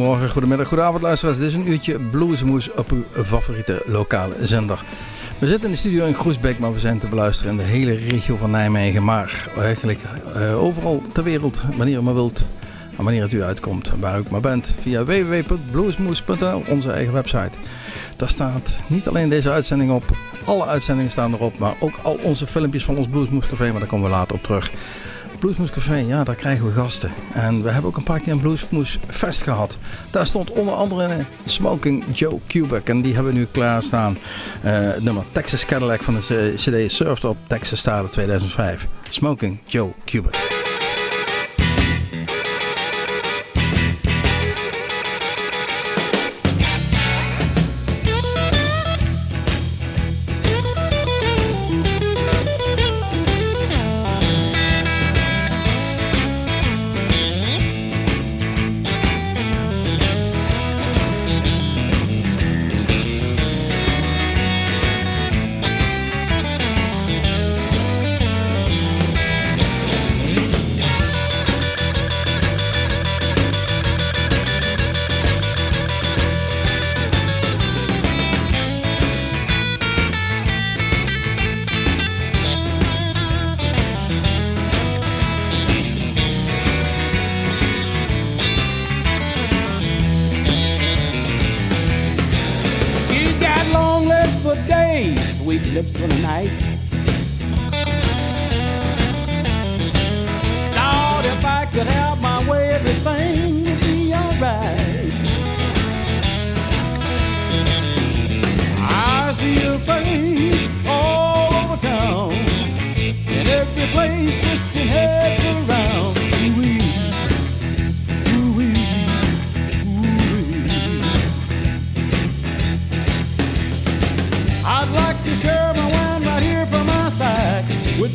Goedemorgen, goedemiddag, goedenavond luisteraars. Dit is een uurtje Bluesmoes op uw favoriete lokale zender. We zitten in de studio in Groesbeek, maar we zijn te beluisteren in de hele regio van Nijmegen. Maar eigenlijk uh, overal ter wereld, wanneer u maar wilt en wanneer het u uitkomt, waar u maar bent. Via www.bluesmoes.nl, onze eigen website. Daar staat niet alleen deze uitzending op, alle uitzendingen staan erop, maar ook al onze filmpjes van ons Bluesmoes Café, maar daar komen we later op terug. Bluesmoes Café, ja, daar krijgen we gasten. En we hebben ook een paar keer een Bluesmoes Fest gehad. Daar stond onder andere Smoking Joe Kubek. En die hebben we nu klaarstaan. Uh, nummer Texas Cadillac van de CD Surfed op Texas Stade 2005. Smoking Joe Kubek.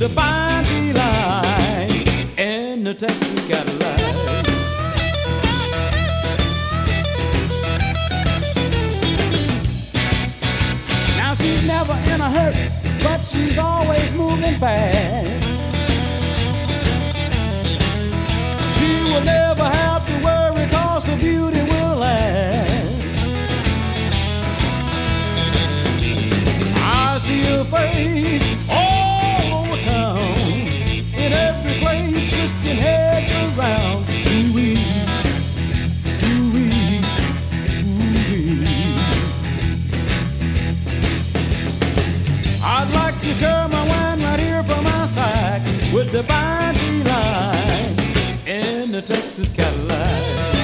a fine delight in a Texas Cadillac. Now she's never in a hurry, but she's always moving fast. She will never have to worry, cause her beauty will last. I see her face in a Texas Cadillac.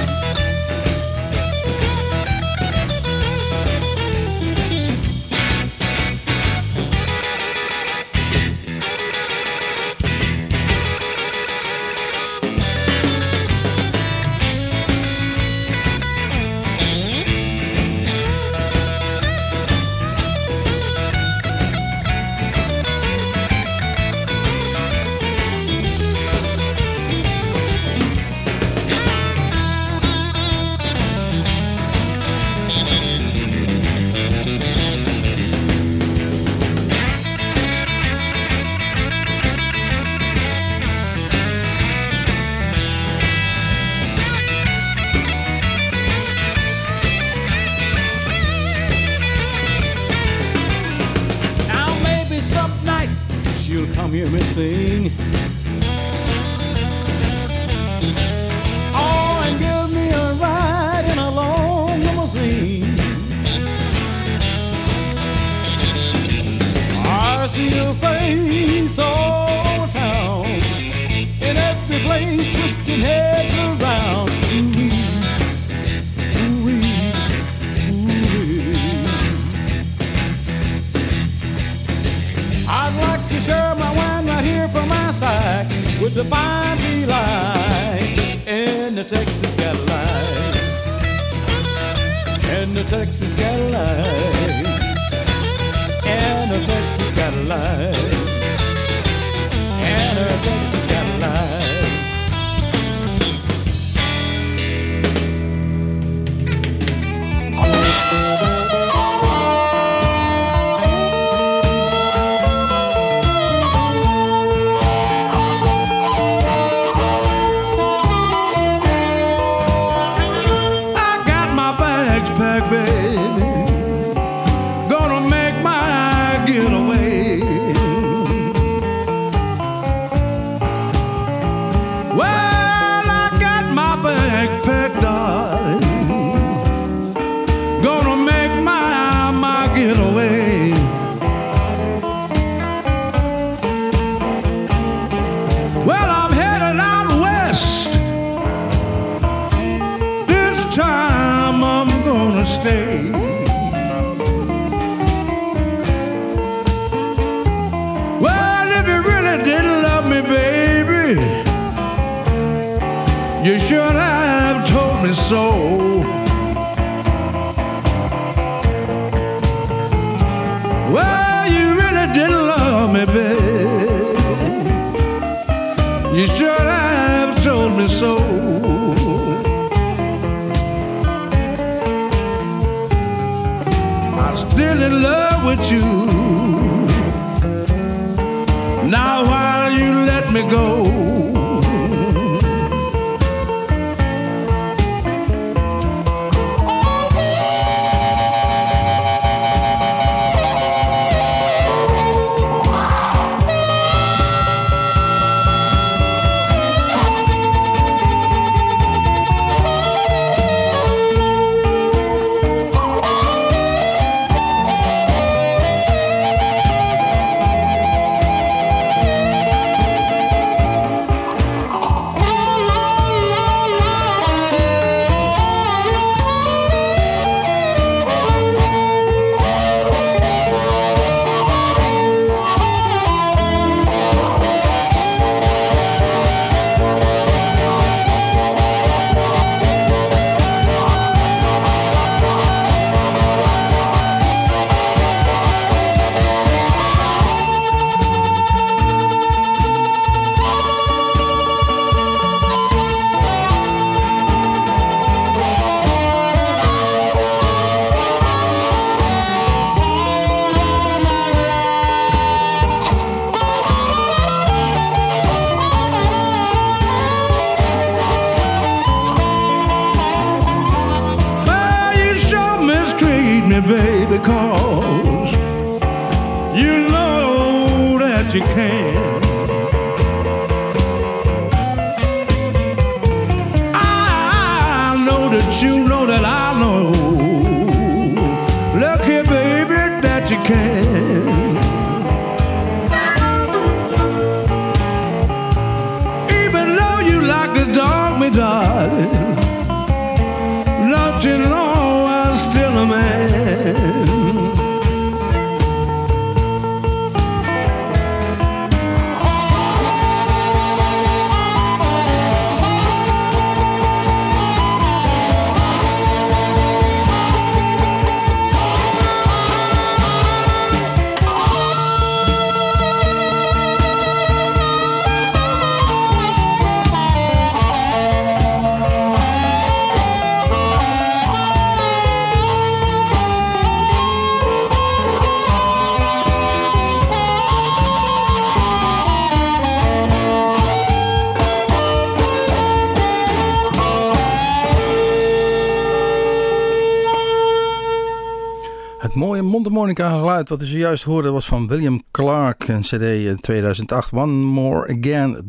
Mooie mondharmonica geluid wat u zojuist hoorde was van William Clark, een cd in 2008. One More Again,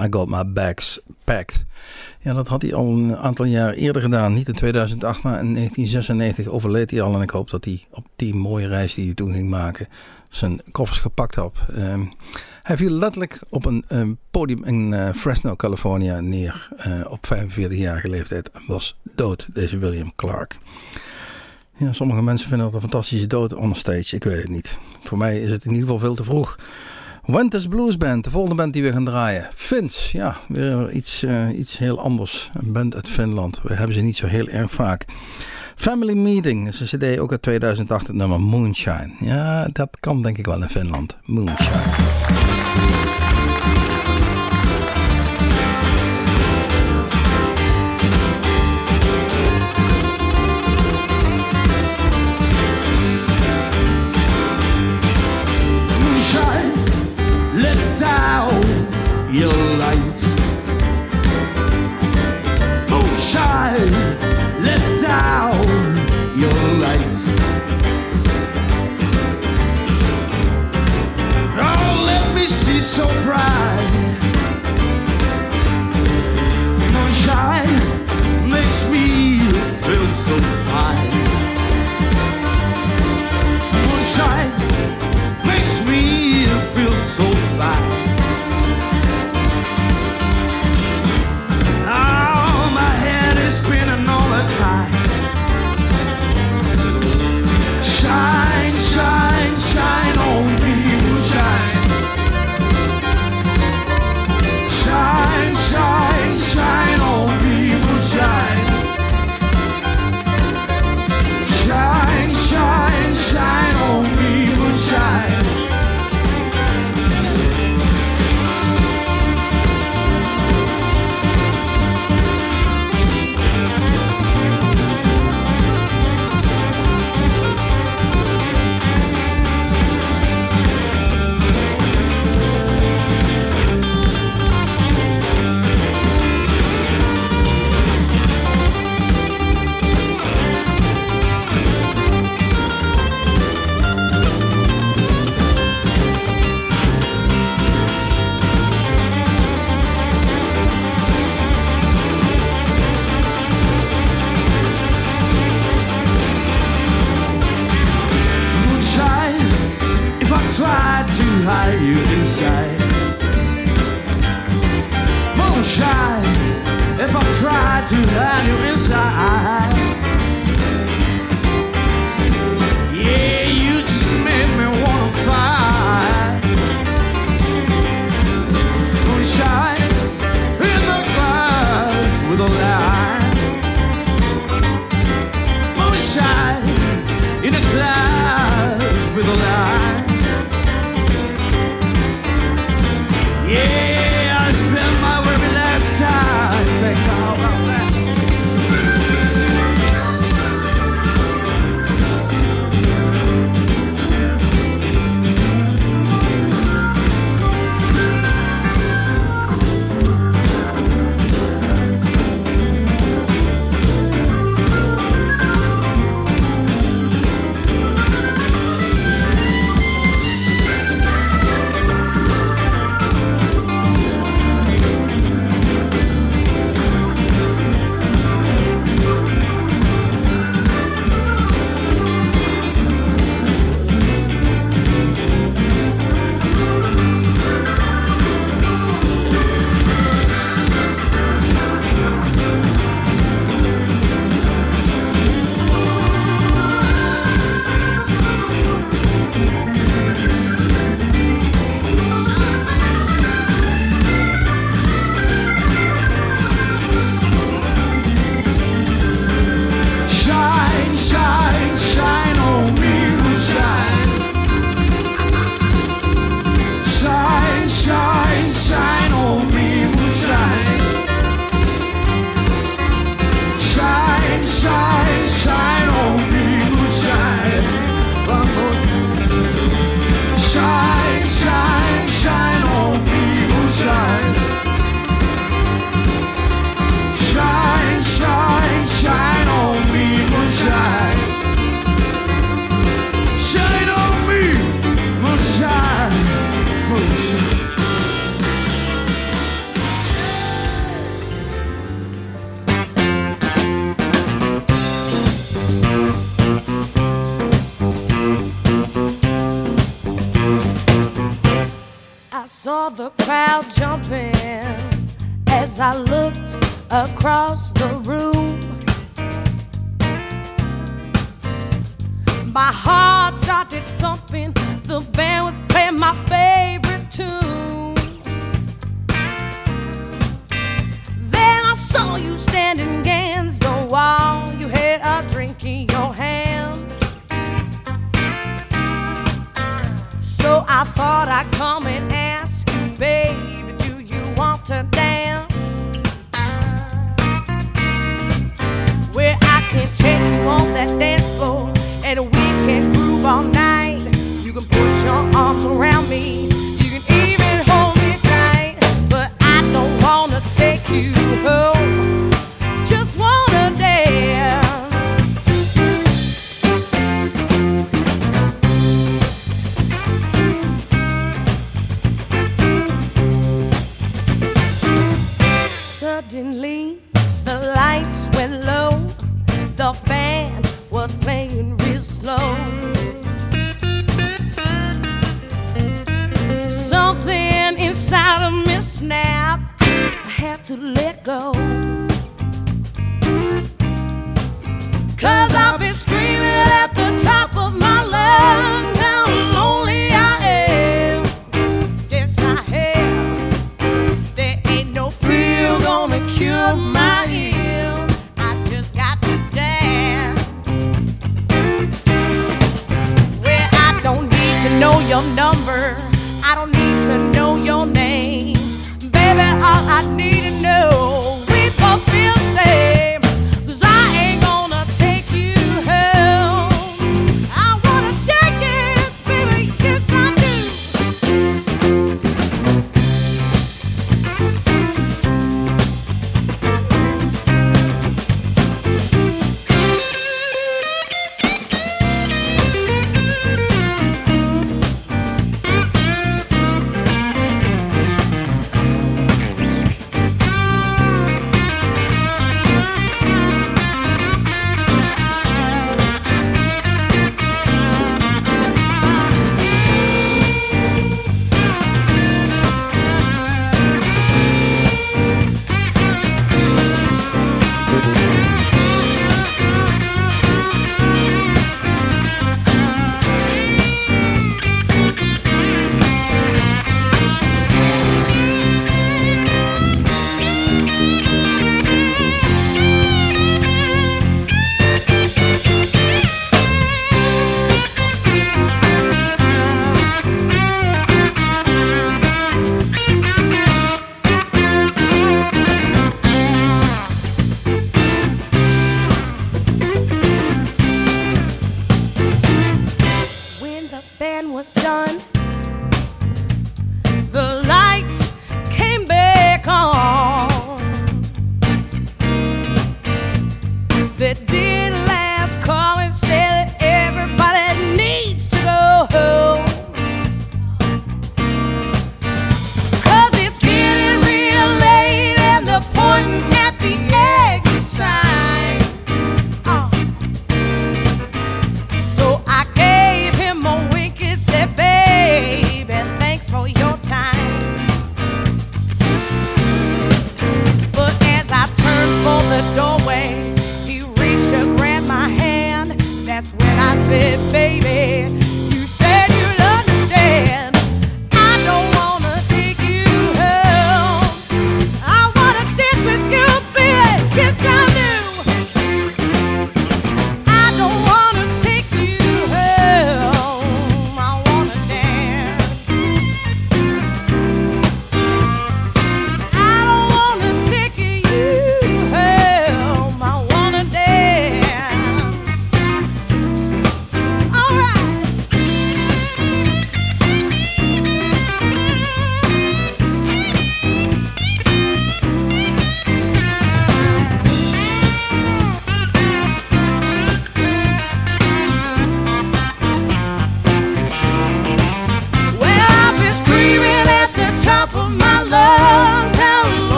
I Got My Bags Packed. Ja, dat had hij al een aantal jaar eerder gedaan. Niet in 2008, maar in 1996 overleed hij al. En ik hoop dat hij op die mooie reis die hij toen ging maken, zijn koffers gepakt had. Ehm, hij viel letterlijk op een ehm, podium in eh, Fresno, California neer eh, op 45-jarige leeftijd. Was dood, deze William Clark. Ja, sommige mensen vinden dat een fantastische dood on stage. Ik weet het niet. Voor mij is het in ieder geval veel te vroeg. Winters Blues Band, de volgende band die we gaan draaien. Fins, ja, weer iets, eh, iets heel anders. Een band uit Finland. We hebben ze niet zo heel erg vaak. Family Meeting is een cd ook uit 2008, het nummer Moonshine. Ja, dat kan denk ik wel in Finland. Moonshine, so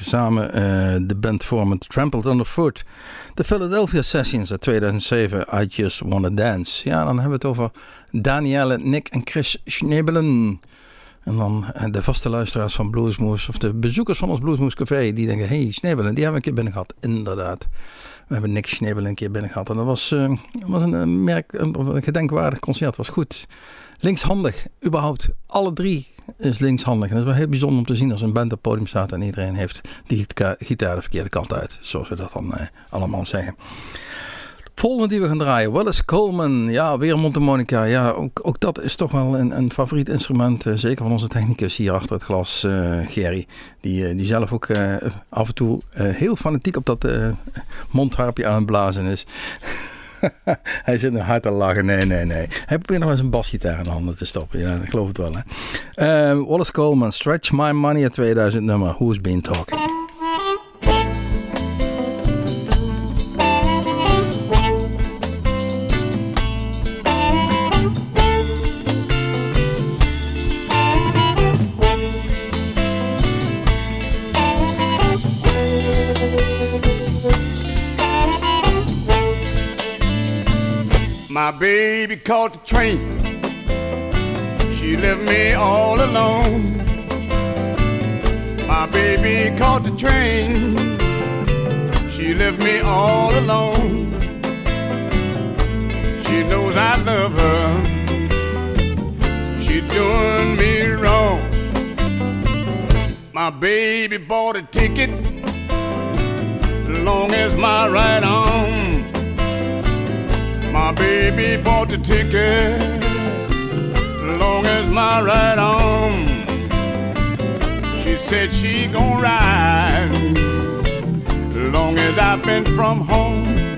samen eh, de band vormen Trampled Underfoot. De Philadelphia Sessions uit 2007, I Just Wanna Dance. Ja, dan hebben we het over Danielle, Nick en Chris Schnebelen. En dan eh, de vaste luisteraars van Bluesmoes, of de bezoekers van ons Bluesmoes Café, die denken, hey, Schnebelen, die hebben we een keer binnen gehad. Inderdaad. We hebben Nick Schnebelen een keer binnen gehad. En dat was, eh, was een, merk, een gedenkwaardig concert, was goed. Linkshandig, überhaupt. Alle drie is linkshandig. En dat is wel heel bijzonder om te zien als een band op podium staat en iedereen heeft die gita- gitaar de verkeerde kant uit. Zoals we dat dan eh, allemaal zeggen. Volgende die we gaan draaien, Wallace Coleman. Ja, weer mondharmonica. Ja, ook, ook dat is toch wel een, een favoriet instrument. eh, zeker van onze technicus hier achter het glas, eh, Gerry. Die, eh, die zelf ook eh, af en toe eh, heel fanatiek op dat mondharpje aan het blazen is. Hij zit nog hard te lachen. Nee, nee, nee. Hij probeert nog eens een basgitaar in de handen te stoppen. Ja, ik geloof het wel. Hè. Eh, Wallace Coleman, Stretch My Money, het 2000 nummer. Who's Been Talking? baby caught the train. She left me all alone. My baby caught the train. She left me all alone. She knows I love her. She's doing me wrong. My baby bought a ticket, long as my right arm my baby bought the ticket, long as my right arm. She said she gon' ride, long as I've been from home.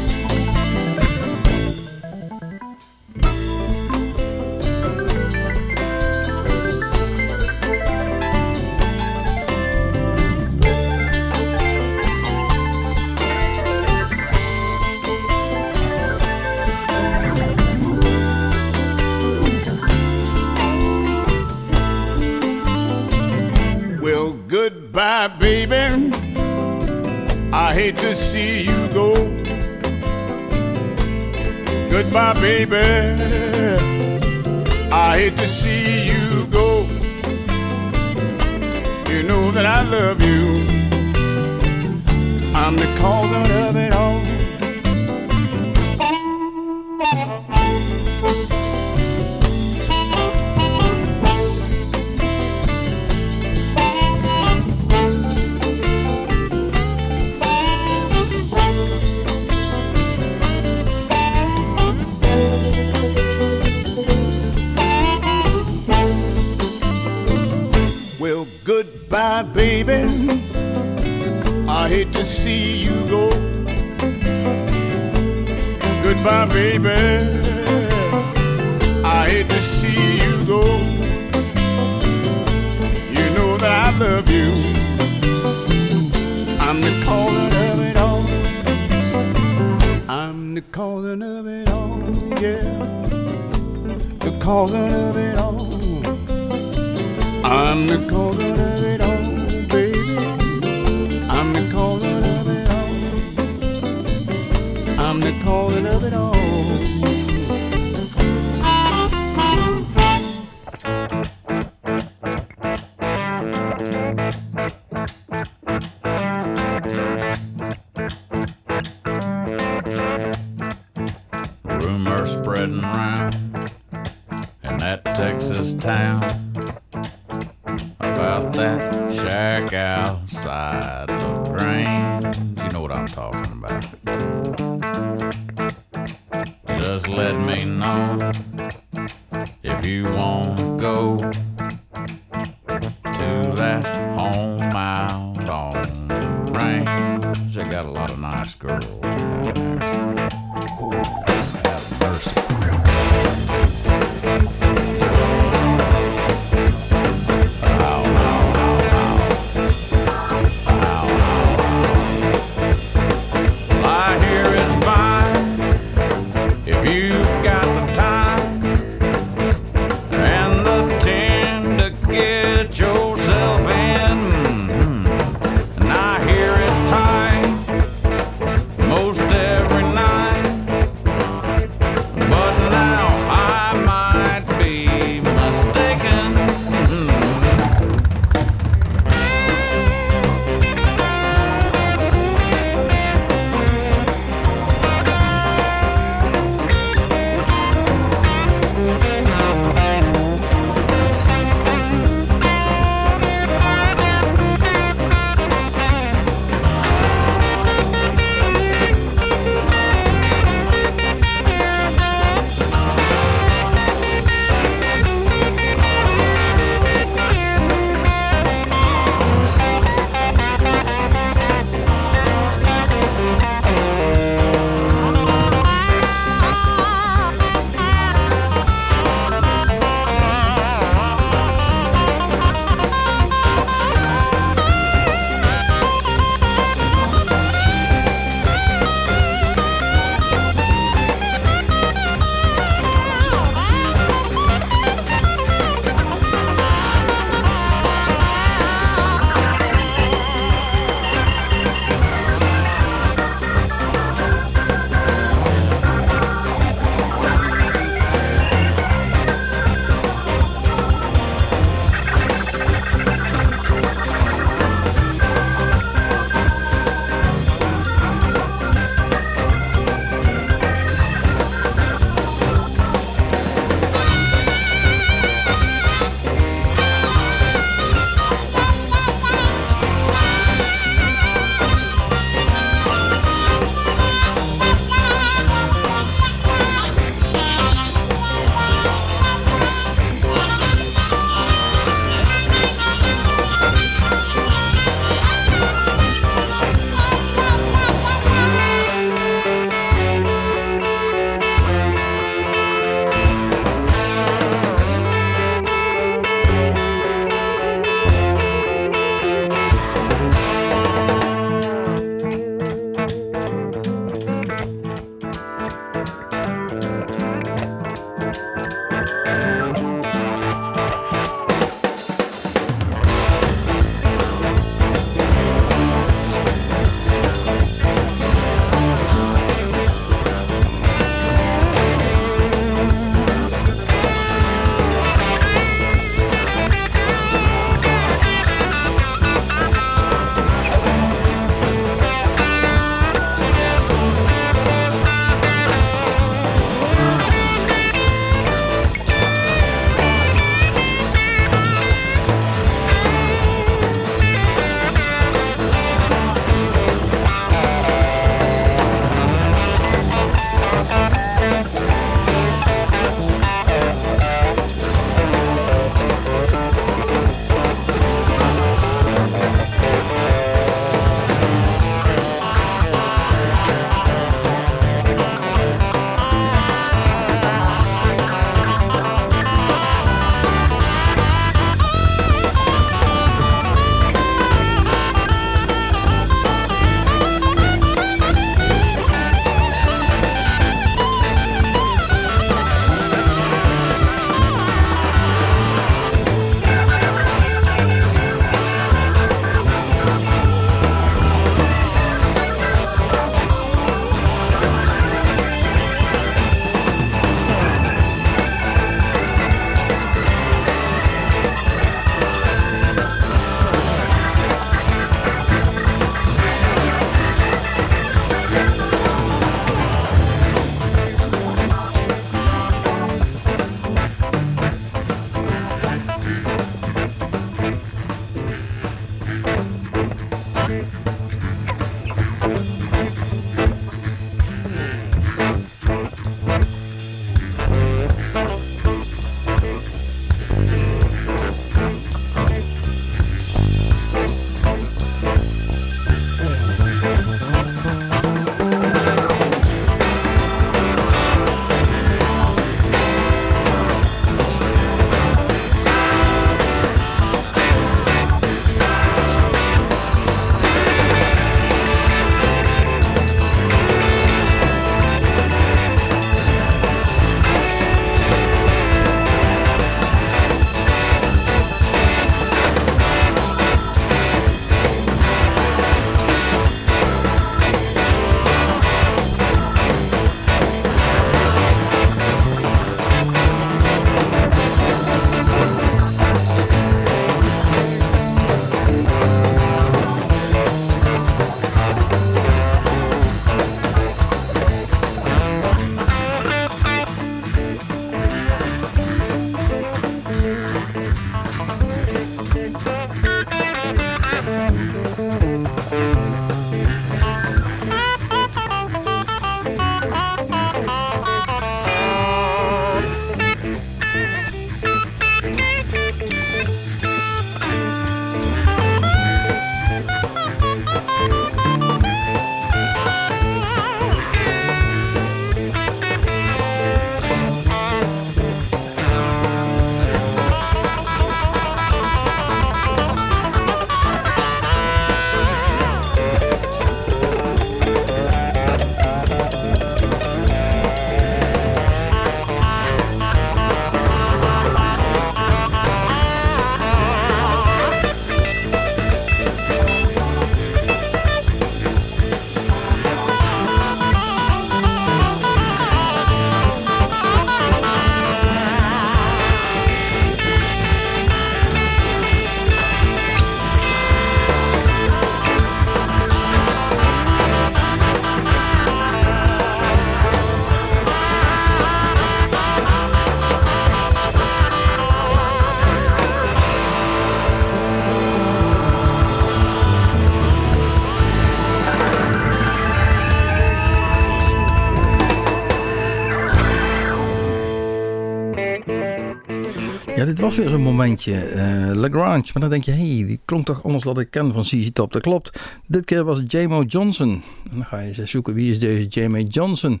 Was weer zo'n momentje. eh Lagrange. Maar dan denk je, hé, hey, die klonk toch anders dan ik ken van ZZ Top. Dat klopt. Dit keer was het J-Mo Johnson. En dan ga je eens zoeken, wie is deze J-Mo Johnson?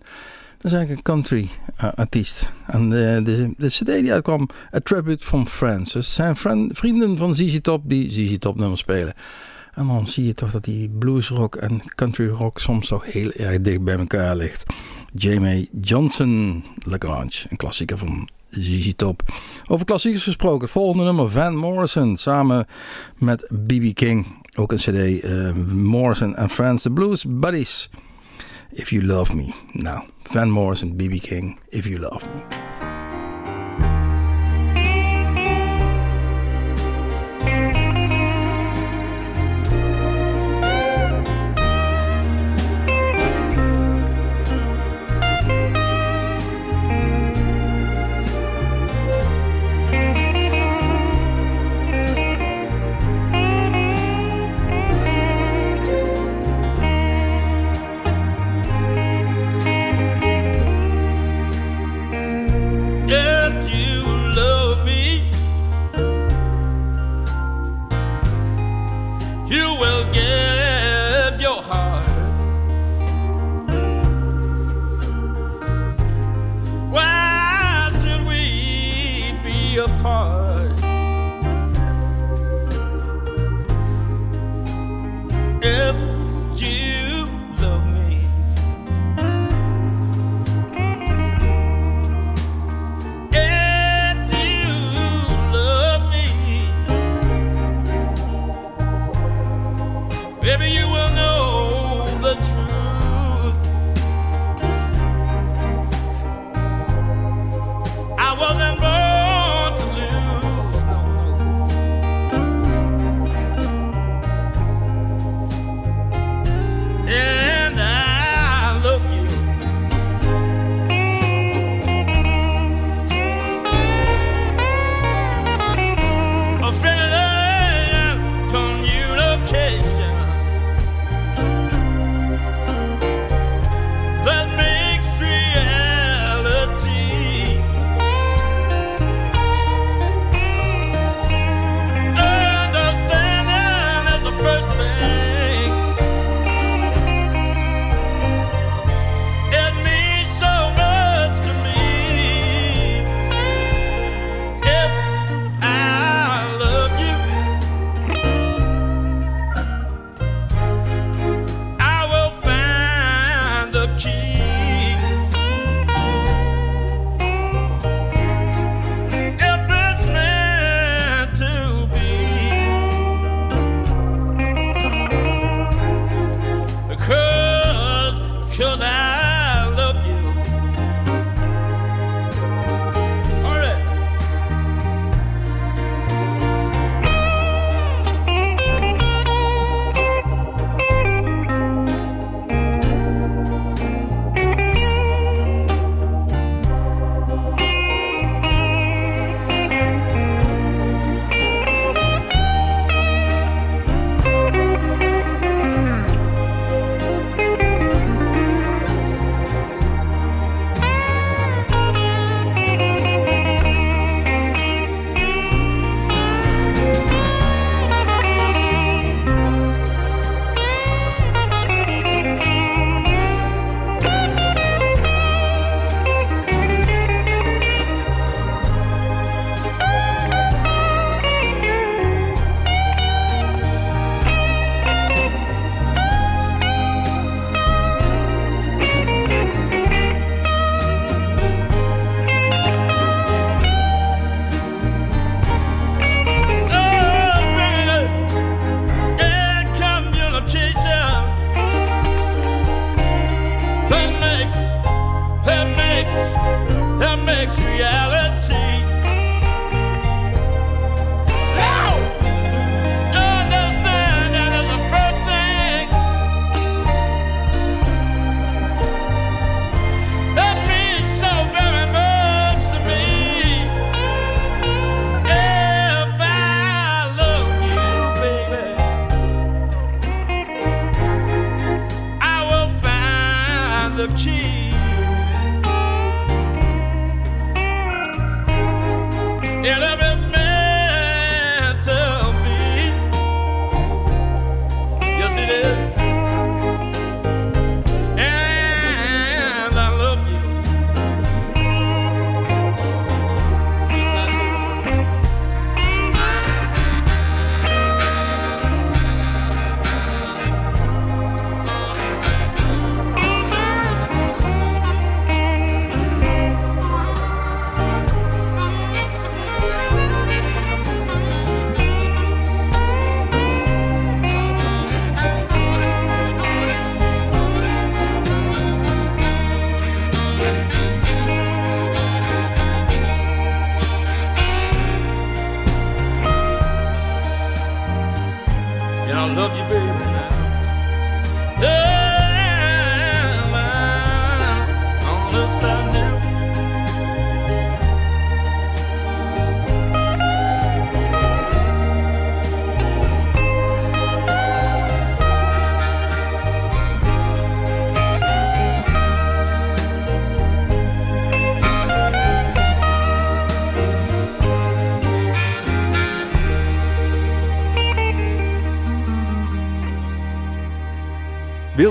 Dat is eigenlijk een country eh, artiest. En de, de, de cd die uitkwam, A Tribute from Friends. Dus zijn vrienden van ZZ Top die ZZ Top nummers spelen. En dan zie je toch dat die bluesrock en country rock soms toch heel erg dicht bij elkaar ligt. Jamie Johnson Lagrange, een klassieker van ZZ Top. Over klassiekers gesproken, volgende nummer Van Morrison samen met B.B. King. Ook een cd, eh, Morrison and Friends, The Blues Buddies. If You Love Me. Nou, Van Morrison, B.B. King, If You Love Me. Find the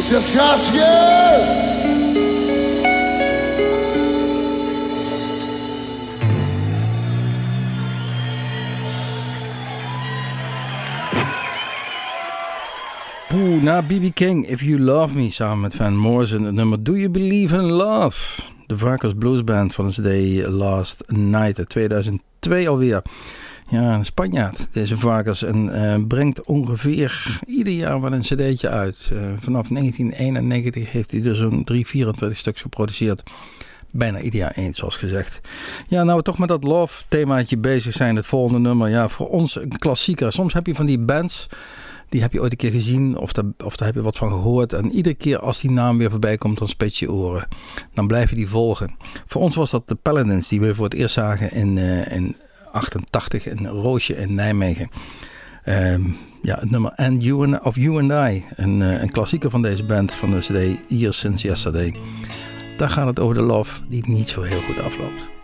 Scared. Poeh, na BB King, If You Love Me, samen met Van Morrison, het nummer Do You Believe in Love? De Varkers Blues Band van de CD Last Night uit 2002 alweer. Ja, een Spanjaard, deze Varkers, en eh, brengt ongeveer ieder jaar wel een cd'tje uit. Eh, vanaf 1991 heeft hij er zo'n 3, 24 stuks geproduceerd. Bijna ieder jaar één, zoals gezegd. Ja, nou toch met dat love themaatje bezig zijn. Het volgende nummer, ja, voor ons een klassieker. Soms heb je van die bands die heb je ooit een keer gezien of daar, of daar heb je wat van gehoord. En iedere keer als die naam weer voorbij komt, dan spits je oren. Dan blijf je die volgen. Voor ons was dat de Paladins die we voor het eerst zagen in, eh, in 88 in Roosje in Nijmegen. Ehm, ja, het nummer And you and, of You and I. Een, eh, een klassieker van deze band van de CD Years Since Yesterday. Daar gaat het over de love die niet zo heel goed afloopt.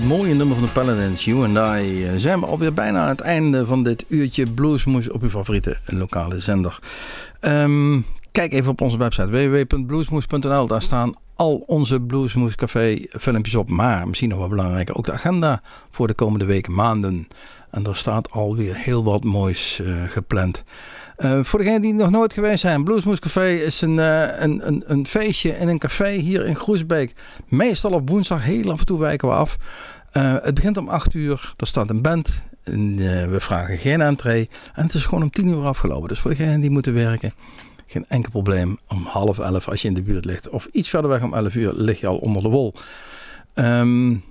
Het mooie nummer van de Paladins, You and I, eh, zijn we alweer bijna aan het einde van dit uurtje Bluesmoes op uw favoriete lokale zender. Ehm, kijk even op onze website www.bluesmoes.nl. Daar staan al onze Bluesmoes Café filmpjes op. Maar misschien nog wel belangrijker, ook de agenda voor de komende weken, maanden. En er staat alweer heel wat moois eh, gepland. Uh, voor degenen die nog nooit geweest zijn, Bluesmoes Café is een, uh, een, een, een, feestje in een café hier in Groesbeek. Meestal op woensdag, heel af en toe wijken we af. Het begint om 8 uur, er staat een band. En, we vragen geen entree. En het is gewoon om 10 uur afgelopen. Dus voor degenen die moeten werken, geen enkel probleem. Om half 11 als je in de buurt ligt. Of iets verder weg om 11 uur lig je al onder de wol. Um,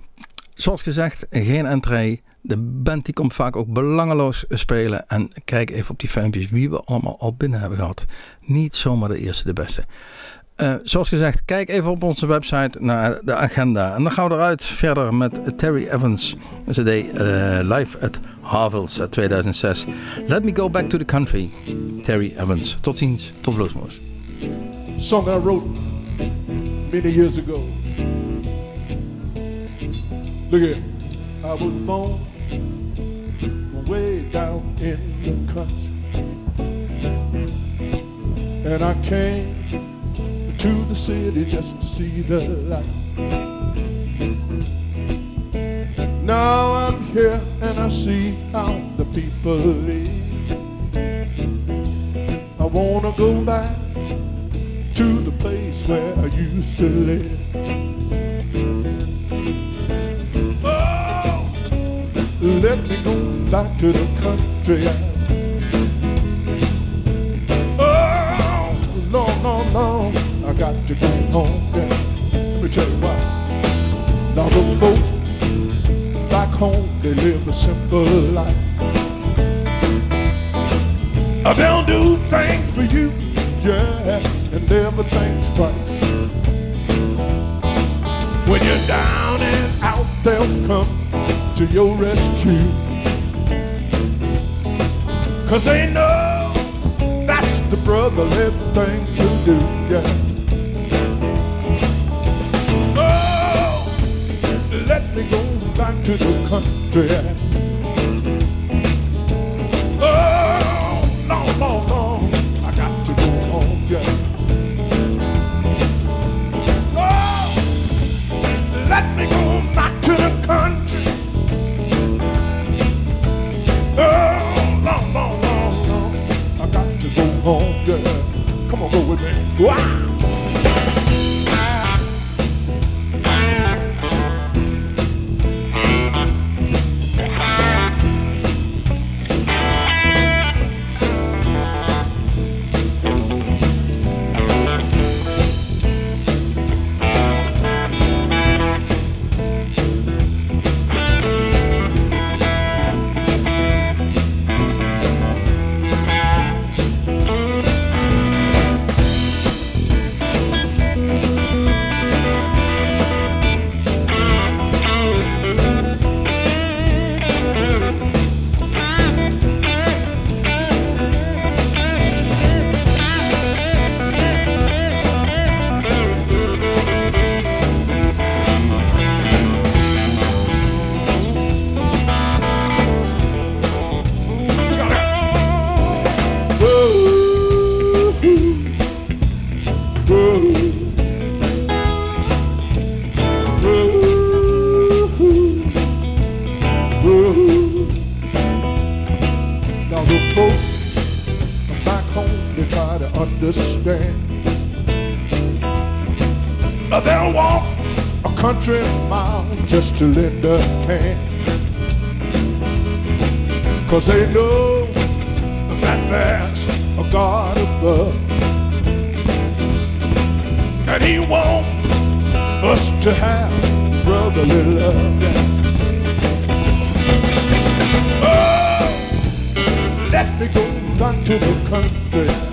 zoals gezegd, geen entree. De band die komt vaak ook belangeloos spelen. En kijk even op die filmpjes wie we allemaal al binnen hebben gehad. Niet zomaar de eerste, de beste. Uh, zoals gezegd, kijk even op onze website naar de agenda. En dan gaan we eruit verder met Terry Evans. Deed uh, live at Harvels 2006. Let me go back to the country. Terry Evans. Tot ziens, tot Bluesmoes. Song I wrote many years ago. Look at I was born way down in the country. And I came to the city just to see the light. Now I'm here and I see how the people live. I wanna go back to the place where I used to live. Let me go back to the country. Oh, no, no, no, I got to go home. Yeah. Let me tell you why. Now the folks back home, they live a simple life. They'll do things for you, yeah, and everything's right. When you're down and out, they'll come to your rescue. Cause they know that's the brotherly thing to do, yeah. Oh, let me go back to the country. They'll walk a country mile just to lend a hand. Cause they know that there's a God above. And he wants us to have brotherly love. Oh, let me go back to the country.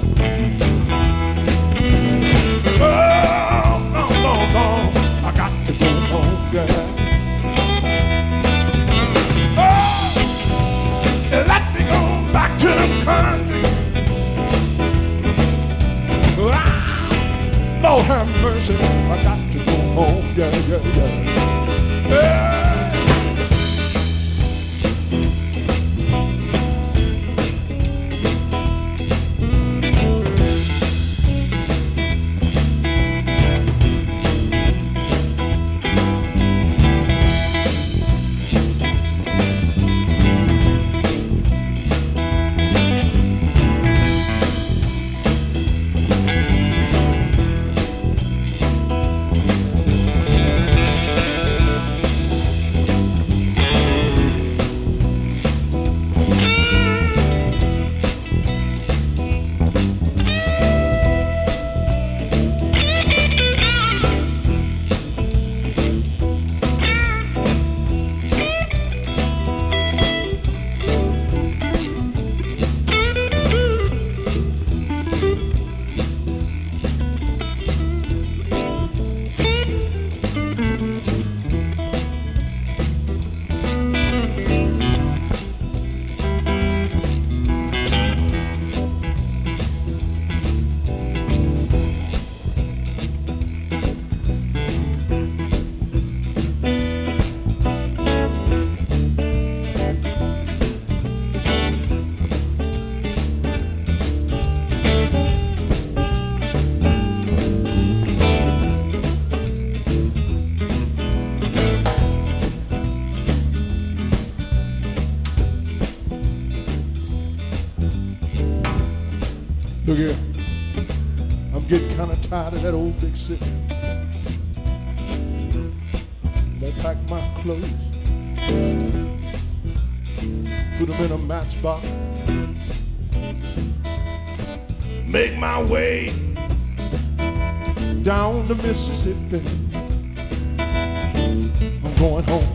Country. Ah, Lord have mercy, I got to go home, yeah, yeah, yeah. Yeah. Kind of that old big city. Gonna pack my clothes, put them in a matchbox, make my way down the Mississippi. I'm going home.